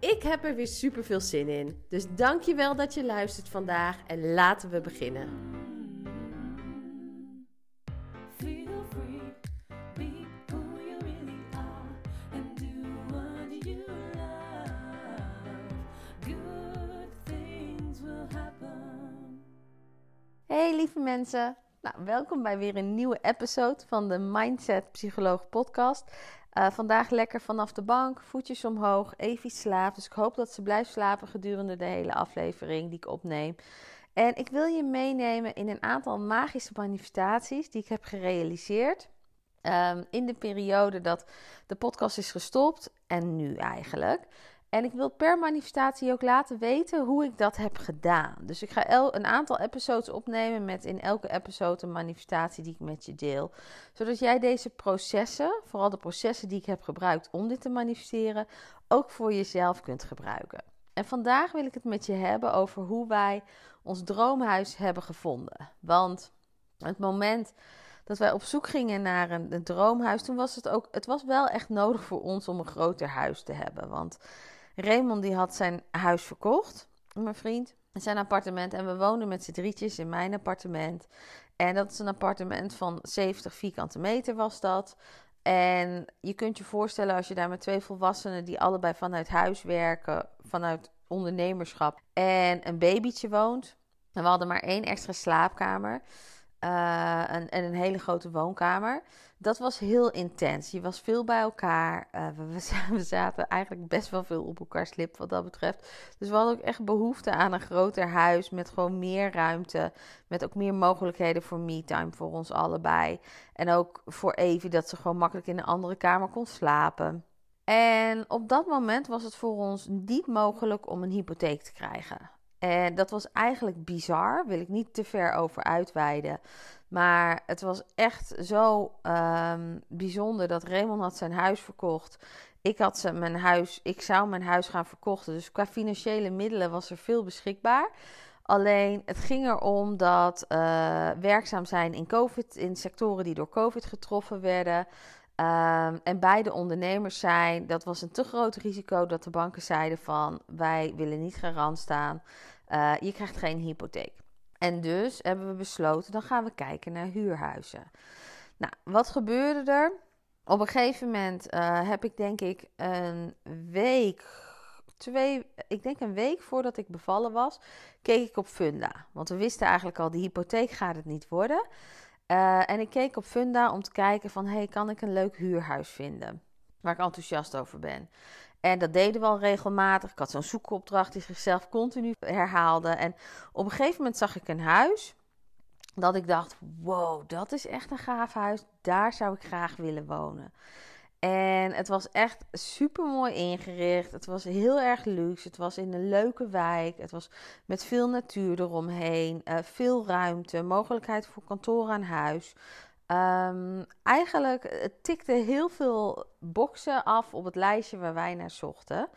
Ik heb er weer super veel zin in. Dus dankjewel dat je luistert vandaag en laten we beginnen. Feel free, be who you really are, and do what you love. Good things will happen. Hey lieve mensen, nou, welkom bij weer een nieuwe episode van de Mindset Psycholoog podcast. Uh, vandaag lekker vanaf de bank, voetjes omhoog, Evie slaapt. Dus ik hoop dat ze blijft slapen gedurende de hele aflevering die ik opneem. En ik wil je meenemen in een aantal magische manifestaties die ik heb gerealiseerd. Um, in de periode dat de podcast is gestopt en nu eigenlijk. En ik wil per manifestatie ook laten weten hoe ik dat heb gedaan. Dus ik ga een aantal episodes opnemen met in elke episode een manifestatie die ik met je deel. Zodat jij deze processen, vooral de processen die ik heb gebruikt om dit te manifesteren, ook voor jezelf kunt gebruiken. En vandaag wil ik het met je hebben over hoe wij ons droomhuis hebben gevonden. Want het moment dat wij op zoek gingen naar een, een, droomhuis, toen was het ook, het was wel echt nodig voor ons om een groter huis te hebben. Want Raymond die had zijn huis verkocht, mijn vriend, zijn appartement. En we woonden met z'n drietjes in mijn appartement. En dat is een appartement van 70 vierkante meter was dat. En je kunt je voorstellen als je daar met twee volwassenen die allebei vanuit huis werken, vanuit ondernemerschap en een babytje woont. En we hadden maar één extra slaapkamer. Uh, en, en, een hele grote woonkamer. Dat was heel intens. Je was veel bij elkaar. Uh, we, we, zaten eigenlijk best wel veel op elkaar slip wat dat betreft. Dus we hadden ook echt behoefte aan een groter huis met gewoon meer ruimte. Met ook meer mogelijkheden voor me-time voor ons allebei. En ook voor Evie dat ze gewoon makkelijk in een andere kamer kon slapen. En op dat moment was het voor ons niet mogelijk om een hypotheek te krijgen. En dat was eigenlijk bizar, wil ik niet te ver over uitweiden. Maar het was echt zo um, bijzonder dat Raymond had zijn huis verkocht. Ik had mijn huis, ik zou mijn huis gaan verkochten. Dus qua financiële middelen was er veel beschikbaar. Alleen het ging erom dat uh, werkzaam zijn in COVID, in sectoren die door COVID getroffen werden. Um, en beide ondernemers zijn, dat was een te groot risico dat de banken zeiden van wij willen niet garant staan, uh, je krijgt geen hypotheek. En dus hebben we besloten, dan gaan we kijken naar huurhuizen. Nou, wat gebeurde er? Op een gegeven moment uh, heb ik denk ik een week, twee, ik denk een week voordat ik bevallen was, keek ik op Funda. Want we wisten eigenlijk al, die hypotheek gaat het niet worden. Uh, en ik keek op Funda om te kijken van, hey, kan ik een leuk huurhuis vinden? Waar ik enthousiast over ben. En dat deden we al regelmatig. Ik had zo'n zoekopdracht die zichzelf continu herhaalde. En op een gegeven moment zag ik een huis dat ik dacht: wow, dat is echt een gaaf huis. Daar zou ik graag willen wonen. En het was echt super mooi ingericht. Het was heel erg luxe. Het was in een leuke wijk. Het was met veel natuur eromheen. Uh, veel ruimte. Mogelijkheid voor kantoor aan huis. Um, eigenlijk het tikte heel veel boxen af op het lijstje waar wij naar zochten.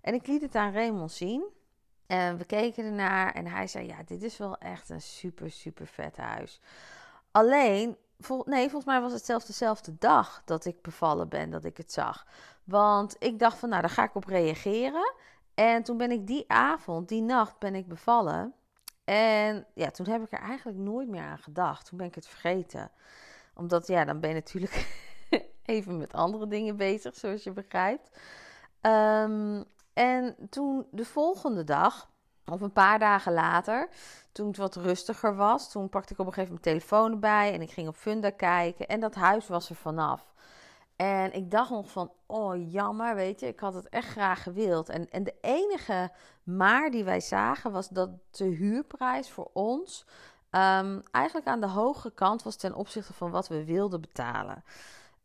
En ik liet het aan Raymond zien. En we keken ernaar en hij zei: Ja, dit is wel echt een super, super vet huis. Alleen, vol, nee, volgens mij was het zelfs dezelfde dag dat ik bevallen ben, dat ik het zag. Want ik dacht van, nou, daar ga ik op reageren. En toen ben ik die avond, die nacht, ben ik bevallen. En ja, toen heb ik er eigenlijk nooit meer aan gedacht. Toen ben ik het vergeten. Omdat, ja, dan ben je natuurlijk even met andere dingen bezig, zoals je begrijpt. Um, en toen de volgende dag Of een paar dagen later, toen het wat rustiger was, toen pakte ik op een gegeven moment mijn telefoon erbij en ik ging op Funda kijken en dat huis was er vanaf. En ik dacht nog van, oh jammer, weet je, ik had het echt graag gewild. En, en de enige maar die wij zagen was dat de huurprijs voor ons ehm, eigenlijk aan de hoge kant was ten opzichte van wat we wilden betalen.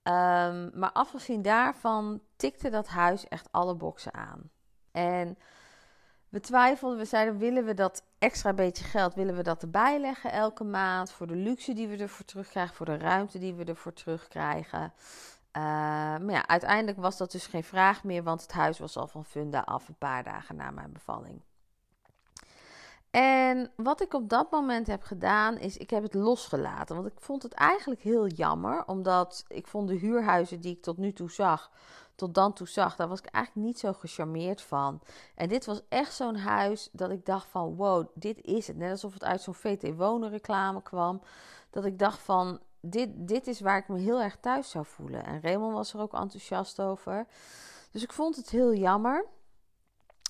Ehm, maar afgezien daarvan tikte dat huis echt alle boksen aan. En we twijfelden, we zeiden, willen we dat extra beetje geld, willen we dat erbij leggen elke maand? Voor de luxe die we ervoor terugkrijgen, voor de ruimte die we ervoor terugkrijgen. Uh, maar ja, uiteindelijk was dat dus geen vraag meer, want het huis was al van funda af een paar dagen na mijn bevalling. En wat ik op dat moment heb gedaan, is ik heb het losgelaten. Want ik vond het eigenlijk heel jammer, omdat ik vond de huurhuizen die ik tot nu toe zag, tot dan toe zag, daar was ik eigenlijk niet zo gecharmeerd van. En dit was echt zo'n huis dat ik dacht van, wow, dit is het. Net alsof het uit zo'n VT Wonen reclame kwam. Dat ik dacht van, dit, dit is waar ik me heel erg thuis zou voelen. En Raymond was er ook enthousiast over. Dus ik vond het heel jammer.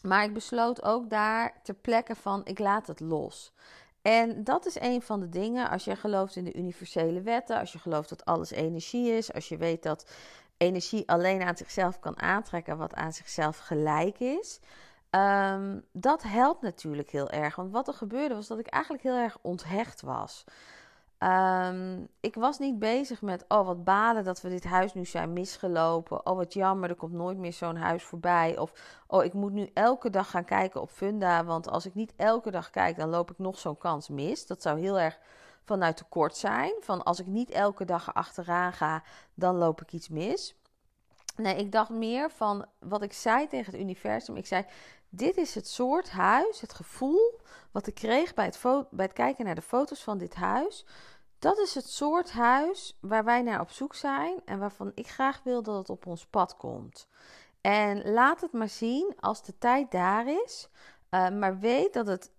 Maar ik besloot ook daar ter plekke van, ik laat het los. En dat is een van de dingen, als je gelooft in de universele wetten, als je gelooft dat alles energie is, als je weet dat energie alleen aan zichzelf kan aantrekken wat aan zichzelf gelijk is. Um, dat helpt natuurlijk heel erg. Want wat er gebeurde was dat ik eigenlijk heel erg onthecht was. Um, ik was niet bezig met, oh wat balen dat we dit huis nu zijn misgelopen. Oh wat jammer, er komt nooit meer zo'n huis voorbij. Of, oh ik moet nu elke dag gaan kijken op Funda. Want als ik niet elke dag kijk, dan loop ik nog zo'n kans mis. Dat zou heel erg vanuit tekort zijn. Van als ik niet elke dag achteraan ga, dan loop ik iets mis. Nee, ik dacht meer van wat ik zei tegen het universum. Ik zei: Dit is het soort huis, het gevoel wat ik kreeg bij het, bij het kijken naar de foto's van dit huis. Dat is het soort huis waar wij naar op zoek zijn en waarvan ik graag wil dat het op ons pad komt. En laat het maar zien als de tijd daar is. Uh, maar weet dat het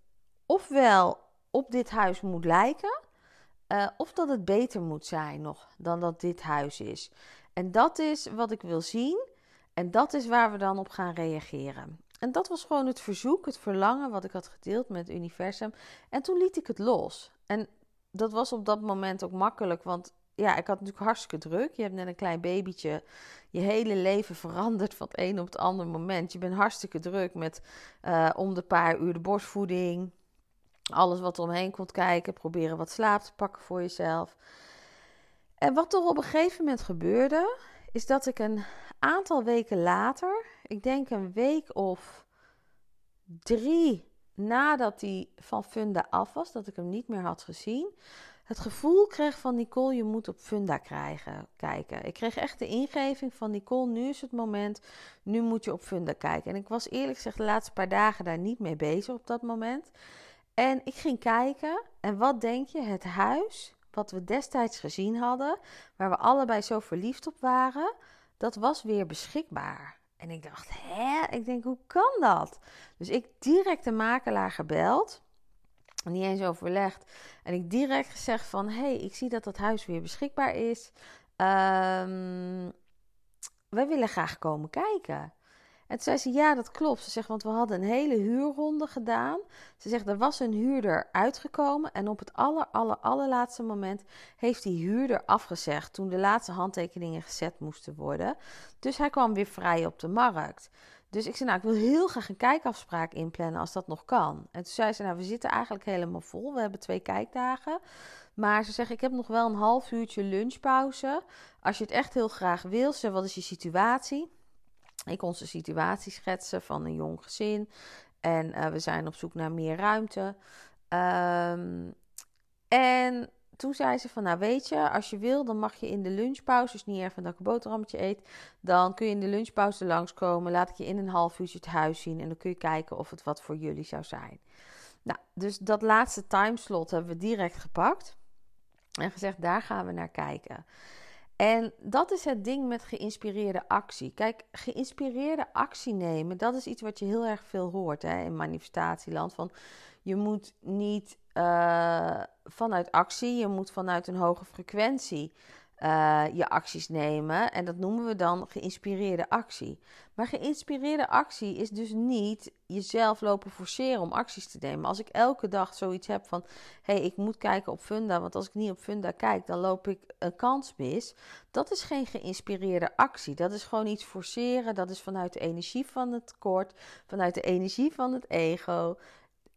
ofwel op dit huis moet lijken, uh, of dat het beter moet zijn nog dan dat dit huis is. En dat is wat ik wil zien. En dat is waar we dan op gaan reageren. En dat was gewoon het verzoek, het verlangen wat ik had gedeeld met het universum. En toen liet ik het los. En dat was op dat moment ook makkelijk, want ja, ik had natuurlijk hartstikke druk. Je hebt net een klein babytje. Je hele leven verandert van het een op het andere moment. Je bent hartstikke druk met uh, om de paar uur de borstvoeding. Alles wat er omheen komt kijken. Proberen wat slaap te pakken voor jezelf. En wat er op een gegeven moment gebeurde, is dat ik een aantal weken later, ik denk een week of drie nadat hij van Funda af was, dat ik hem niet meer had gezien, het gevoel kreeg van Nicole, je moet op Funda kijken. Ik kreeg echt de ingeving van Nicole, nu is het moment, nu moet je op Funda kijken. En ik was eerlijk gezegd de laatste paar dagen daar niet mee bezig op dat moment. En ik ging kijken en wat denk je, het huis wat we destijds gezien hadden, waar we allebei zo verliefd op waren, dat was weer beschikbaar. En ik dacht, hè? Ik denk, hoe kan dat? Dus ik direct de makelaar gebeld. Niet eens overlegd. En ik direct gezegd van, hé, hey, ik zie dat dat huis weer beschikbaar is. Um, wij willen graag komen kijken. En toen zei ze, ja, dat klopt. Ze zegt, want we hadden een hele huurronde gedaan. Ze zegt, er was een huurder uitgekomen. En op het aller, aller, allerlaatste moment heeft die huurder afgezegd... toen de laatste handtekeningen gezet moesten worden. Dus hij kwam weer vrij op de markt. Dus ik zei, nou, ik wil heel graag een kijkafspraak inplannen als dat nog kan. En toen zei ze, nou, we zitten eigenlijk helemaal vol. We hebben twee kijkdagen. Maar ze zegt, ik heb nog wel een half uurtje lunchpauze. Als je het echt heel graag wil, ze, wat is je situatie? Ik kon de situatie schetsen van een jong gezin. En uh, we zijn op zoek naar meer ruimte. Um, en toen zei ze van, nou weet je, als je wil, dan mag je in de lunchpauze, dus niet even dat ik een boterhammetje eet, dan kun je in de lunchpauze langskomen, laat ik je in een half uurtje het huis zien en dan kun je kijken of het wat voor jullie zou zijn. Nou, dus dat laatste timeslot hebben we direct gepakt en gezegd, daar gaan we naar kijken. En dat is het ding met geïnspireerde actie. Kijk, geïnspireerde actie nemen, dat is iets wat je heel erg veel hoort hè, in manifestatieland. Van je moet niet uh, vanuit actie, je moet vanuit een hoge frequentie eh, je acties nemen. En dat noemen we dan geïnspireerde actie. Maar geïnspireerde actie is dus niet jezelf lopen forceren om acties te nemen. Als ik elke dag zoiets heb van: hé, hey, ik moet kijken op Funda, want als ik niet op Funda kijk, dan loop ik een kans mis. Dat is geen geïnspireerde actie. Dat is gewoon iets forceren. Dat is vanuit de energie van het tekort, vanuit de energie van het ego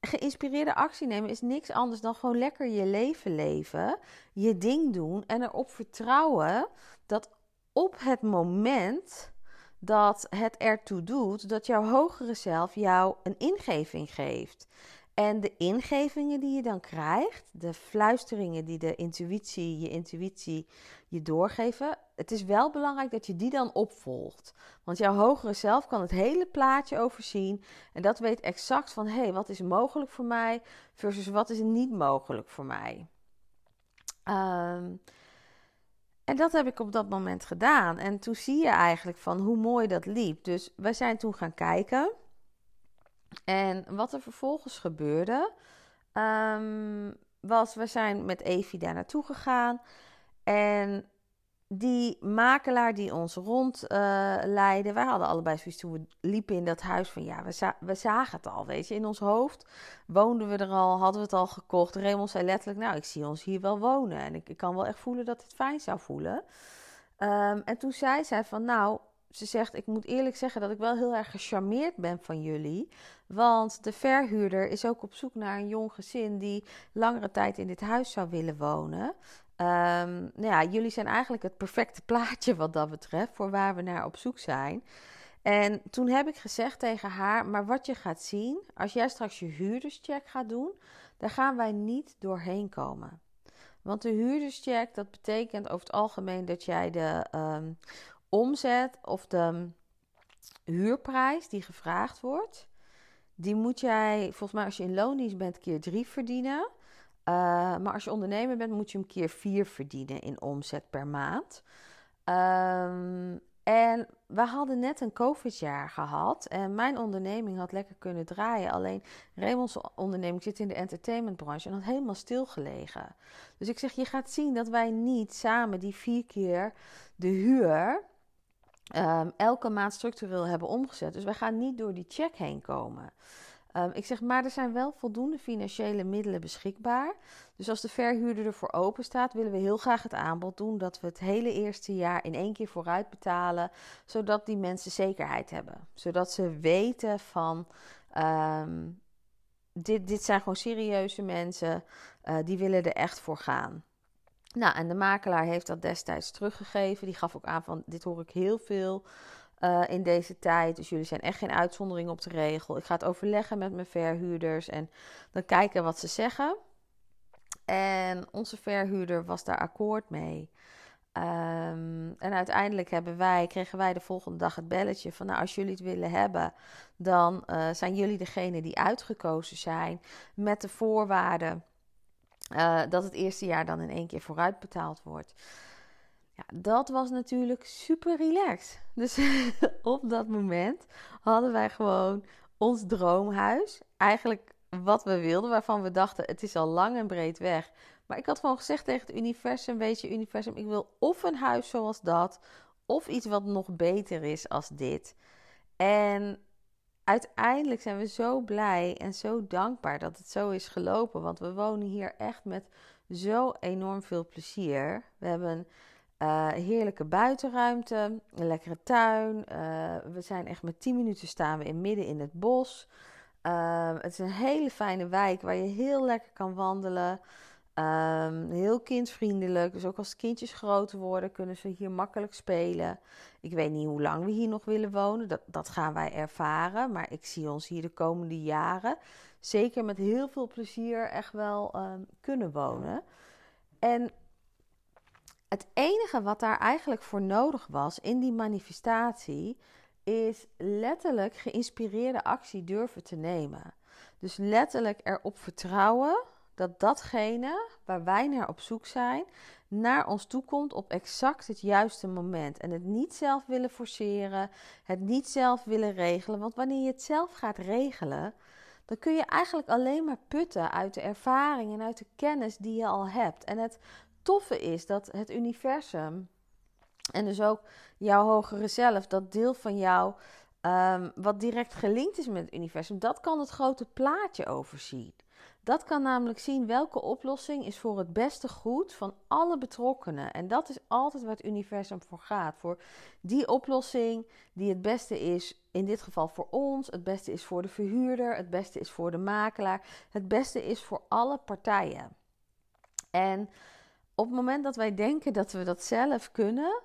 geïnspireerde actie nemen is niks anders dan gewoon lekker je leven leven, je ding doen en erop vertrouwen dat op het moment dat het ertoe doet, dat jouw hogere zelf jou een ingeving geeft. En de ingevingen die je dan krijgt, de fluisteringen die de intuïtie, je intuïtie je doorgeven, het is wel belangrijk dat je die dan opvolgt. Want jouw hogere zelf kan het hele plaatje overzien en dat weet exact van hé, hey, wat is mogelijk voor mij versus wat is niet mogelijk voor mij. Um, en dat heb ik op dat moment gedaan. En toen zie je eigenlijk van hoe mooi dat liep. Dus wij zijn toen gaan kijken. En wat er vervolgens gebeurde, um, was we zijn met Evie daar naartoe gegaan. En die makelaar die ons rondleidde, uh, wij hadden allebei zoiets toen we liepen in dat huis van ja, we, we, zagen het al, weet je. In ons hoofd woonden we er al, hadden we het al gekocht. Raymond zei letterlijk, nou, ik zie ons hier wel wonen. En ik, ik kan wel echt voelen dat het fijn zou voelen. Um, en toen zei zij van, nou, ze zegt, ik moet eerlijk zeggen dat ik wel heel erg gecharmeerd ben van jullie. Want de verhuurder is ook op zoek naar een jong gezin die langere tijd in dit huis zou willen wonen. Um, nou ja, jullie zijn eigenlijk het perfecte plaatje wat dat betreft voor waar we naar op zoek zijn. En toen heb ik gezegd tegen haar: Maar wat je gaat zien, als jij straks je huurderscheck gaat doen, daar gaan wij niet doorheen komen. Want de huurderscheck, dat betekent over het algemeen dat jij de um, omzet of de huurprijs die gevraagd wordt, die moet jij, volgens mij als je in loondienst bent, keer drie verdienen. Uh, maar als je ondernemer bent, moet je hem keer vier verdienen in omzet per maand. Um, en we hadden net een COVID-jaar gehad en mijn onderneming had lekker kunnen draaien. Alleen Raymond's onderneming zit in de entertainmentbranche en had helemaal stilgelegen. Dus ik zeg, je gaat zien dat wij niet samen die vier keer de huur um, elke maand structureel hebben omgezet. Dus wij gaan niet door die check heen komen. Um, ik zeg, maar er zijn wel voldoende financiële middelen beschikbaar. Dus als de verhuurder ervoor open staat, willen we heel graag het aanbod doen dat we het hele eerste jaar in één keer vooruit betalen, zodat die mensen zekerheid hebben. Zodat ze weten van, um, dit, dit zijn gewoon serieuze mensen, uh, die willen er echt voor gaan. Nou, en de makelaar heeft dat destijds teruggegeven. Die gaf ook aan van, dit hoor ik heel veel uh, in deze tijd. Dus jullie zijn echt geen uitzondering op de regel. Ik ga het overleggen met mijn verhuurders en dan kijken wat ze zeggen. En onze verhuurder was daar akkoord mee. Um, en uiteindelijk hebben wij, kregen wij de volgende dag het belletje van... nou, als jullie het willen hebben, dan uh, zijn jullie degene die uitgekozen zijn... met de voorwaarden uh, dat het eerste jaar dan in één keer vooruit betaald wordt. Ja, dat was natuurlijk super relaxed. Dus op dat moment hadden wij gewoon ons droomhuis. Eigenlijk wat we wilden, waarvan we dachten: het is al lang en breed weg. Maar ik had gewoon gezegd tegen het universum: Weet je, universum, ik wil of een huis zoals dat, of iets wat nog beter is als dit. En uiteindelijk zijn we zo blij en zo dankbaar dat het zo is gelopen. Want we wonen hier echt met zo enorm veel plezier. We hebben uh, heerlijke buitenruimte, een lekkere tuin. Uh, we zijn echt met 10 minuten staan we in midden in het bos. Uh, het is een hele fijne wijk waar je heel lekker kan wandelen. Um, heel kindvriendelijk. Dus ook als kindjes groter worden, kunnen ze hier makkelijk spelen. Ik weet niet hoe lang we hier nog willen wonen. Dat, dat gaan wij ervaren. Maar ik zie ons hier de komende jaren zeker met heel veel plezier echt wel um, kunnen wonen. En het enige wat daar eigenlijk voor nodig was in die manifestatie, is letterlijk geïnspireerde actie durven te nemen. Dus letterlijk erop vertrouwen dat datgene waar wij naar op zoek zijn, naar ons toe komt op exact het juiste moment. En het niet zelf willen forceren, het niet zelf willen regelen. Want wanneer je het zelf gaat regelen, dan kun je eigenlijk alleen maar putten uit de ervaring en uit de kennis die je al hebt. En het toffe is dat het universum en dus ook jouw hogere zelf, dat deel van jou ehm, wat direct gelinkt is met het universum, dat kan het grote plaatje overzien. Dat kan namelijk zien welke oplossing is voor het beste goed van alle betrokkenen. En dat is altijd waar het universum voor gaat. Voor die oplossing die het beste is, in dit geval voor ons, het beste is voor de verhuurder, het beste is voor de makelaar, het beste is voor alle partijen. En op het moment dat wij denken dat we dat zelf kunnen,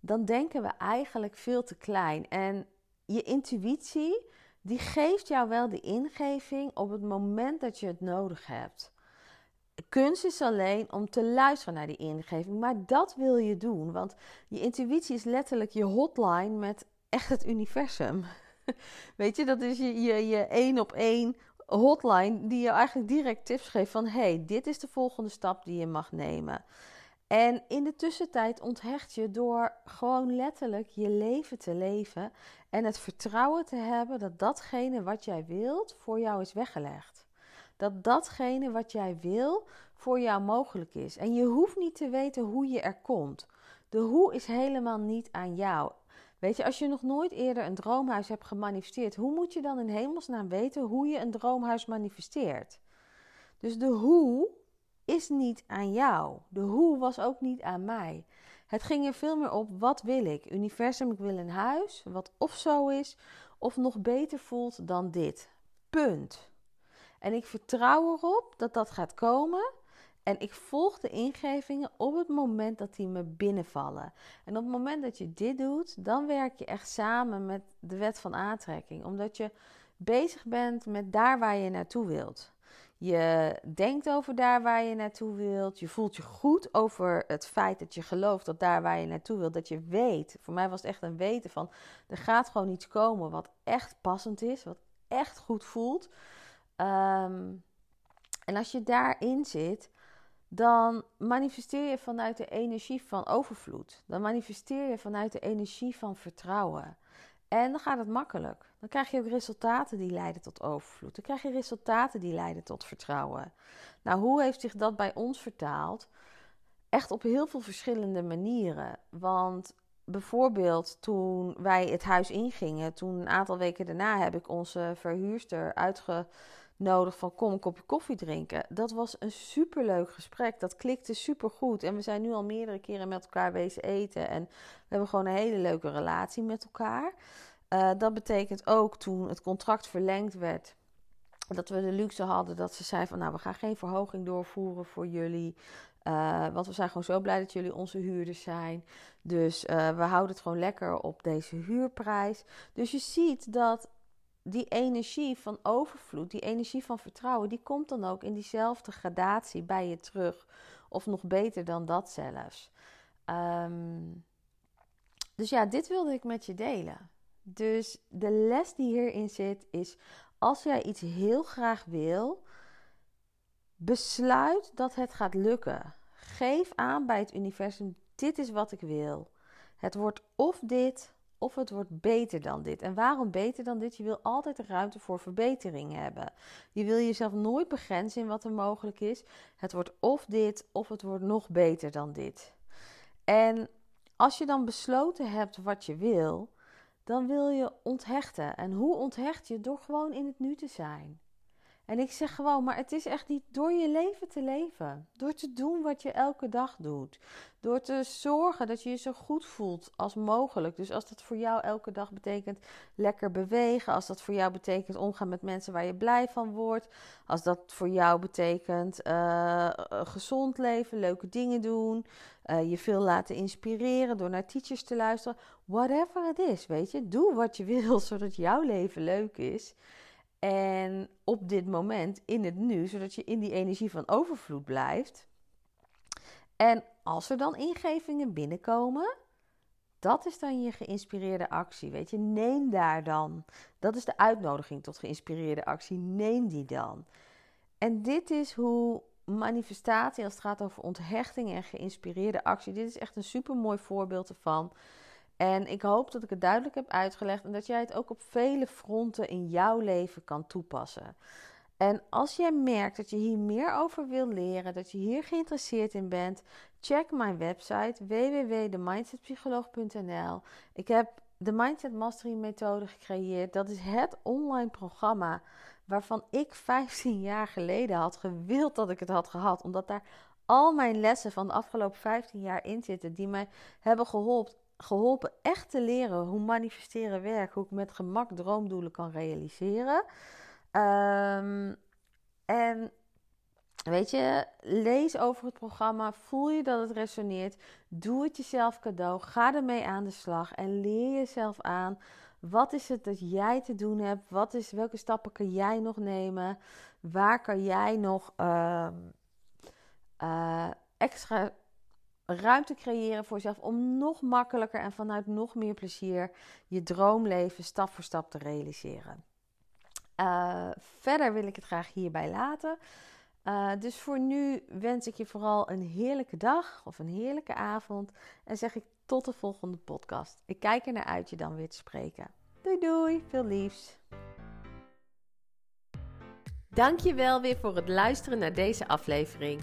dan denken we eigenlijk veel te klein. En je intuïtie, die geeft jou wel de ingeving op het moment dat je het nodig hebt. Kunst is alleen om te luisteren naar die ingeving, maar dat wil je doen, want je intuïtie is letterlijk je hotline met echt het universum. Weet je, dat is je, je, je één op één hotline die je eigenlijk direct tips geeft van hey, dit is de volgende stap die je mag nemen. En in de tussentijd onthecht je door gewoon letterlijk je leven te leven en het vertrouwen te hebben dat datgene wat jij wilt voor jou is weggelegd. Dat datgene wat jij wil voor jou mogelijk is. En je hoeft niet te weten hoe je er komt. De hoe is helemaal niet aan jou. Weet je, als je nog nooit eerder een droomhuis hebt gemanifesteerd, hoe moet je dan in hemelsnaam weten hoe je een droomhuis manifesteert? Dus de hoe is niet aan jou. De hoe was ook niet aan mij. Het ging er veel meer op, wat wil ik? Universum, ik wil een huis, wat of zo is, of nog beter voelt dan dit. Punt. En ik vertrouw erop dat dat gaat komen. En ik volg de ingevingen op het moment dat die me binnenvallen. En op het moment dat je dit doet, dan werk je echt samen met de wet van aantrekking. Omdat je bezig bent met daar waar je naartoe wilt. Je denkt over daar waar je naartoe wilt. Je voelt je goed over het feit dat je gelooft dat daar waar je naartoe wilt, dat je weet. Voor mij was het echt een weten van er gaat gewoon iets komen wat echt passend is, wat echt goed voelt. Ehm, en als je daarin zit, dan manifesteer je vanuit de energie van overvloed. Dan manifesteer je vanuit de energie van vertrouwen. En dan gaat het makkelijk. Dan krijg je ook resultaten die leiden tot overvloed. Dan krijg je resultaten die leiden tot vertrouwen. Nou, hoe heeft zich dat bij ons vertaald? Echt op heel veel verschillende manieren. Want bijvoorbeeld toen wij het huis ingingen, toen een aantal weken daarna heb ik onze verhuurster uitgenodigd van kom een kopje koffie drinken. Dat was een superleuk gesprek. Dat klikte supergoed. En we zijn nu al meerdere keren met elkaar wezen eten. En we hebben gewoon een hele leuke relatie met elkaar. Uh, dat betekent ook toen het contract verlengd werd, dat we de luxe hadden dat ze zei van nou we gaan geen verhoging doorvoeren voor jullie. Uh, want we zijn gewoon zo blij dat jullie onze huurders zijn. Dus uh, we houden het gewoon lekker op deze huurprijs. Dus je ziet dat die energie van overvloed, die energie van vertrouwen, die komt dan ook in diezelfde gradatie bij je terug. Of nog beter dan dat zelfs. Um, dus ja, dit wilde ik met je delen. Dus de les die hierin zit is: als jij iets heel graag wil, besluit dat het gaat lukken. Geef aan bij het universum: dit is wat ik wil. Het wordt of dit, of het wordt beter dan dit. En waarom beter dan dit? Je wil altijd ruimte voor verbetering hebben. Je wil jezelf nooit begrenzen in wat er mogelijk is. Het wordt of dit, of het wordt nog beter dan dit. En als je dan besloten hebt wat je wil, dan wil je onthechten. En hoe onthecht je? Door gewoon in het nu te zijn. En ik zeg gewoon, maar het is echt niet door je leven te leven. Door te doen wat je elke dag doet. Door te zorgen dat je je zo goed voelt als mogelijk. Dus als dat voor jou elke dag betekent lekker bewegen. Als dat voor jou betekent omgaan met mensen waar je blij van wordt. Als dat voor jou betekent uh, gezond leven, leuke dingen doen. Uh, je veel laten inspireren door naar teachers te luisteren. Whatever het is, weet je. Doe wat je wil, zodat jouw leven leuk is. En op dit moment, in het nu, zodat je in die energie van overvloed blijft. En als er dan ingevingen binnenkomen, dat is dan je geïnspireerde actie. Weet je, neem daar dan. Dat is de uitnodiging tot geïnspireerde actie. Neem die dan. En dit is hoe manifestatie, als het gaat over onthechting en geïnspireerde actie, dit is echt een super mooi voorbeeld ervan. En ik hoop dat ik het duidelijk heb uitgelegd en dat jij het ook op vele fronten in jouw leven kan toepassen. En als jij merkt dat je hier meer over wil leren, dat je hier geïnteresseerd in bent, check mijn website www.themindsetpsycholoog.nl. Ik heb de Mindset Mastery methode gecreëerd. Dat is het online programma waarvan ik 15 jaar geleden had gewild dat ik het had gehad, omdat daar al mijn lessen van de afgelopen 15 jaar in zitten die mij hebben geholpen geholpen echt te leren hoe manifesteren werkt, hoe ik met gemak droomdoelen kan realiseren. Um, en weet je, lees over het programma, voel je dat het resoneert, doe het jezelf cadeau, ga ermee aan de slag en leer jezelf aan. Wat is het dat jij te doen hebt? Wat is, welke stappen kan jij nog nemen? Waar kan jij nog uh, uh, extra ruimte creëren voor jezelf om nog makkelijker en vanuit nog meer plezier je droomleven stap voor stap te realiseren. Uh, verder wil ik het graag hierbij laten. Uh, dus voor nu wens ik je vooral een heerlijke dag of een heerlijke avond. En zeg ik tot de volgende podcast. Ik kijk er naar uit je dan weer te spreken. Doei doei, veel liefs. Dankjewel weer voor het luisteren naar deze aflevering.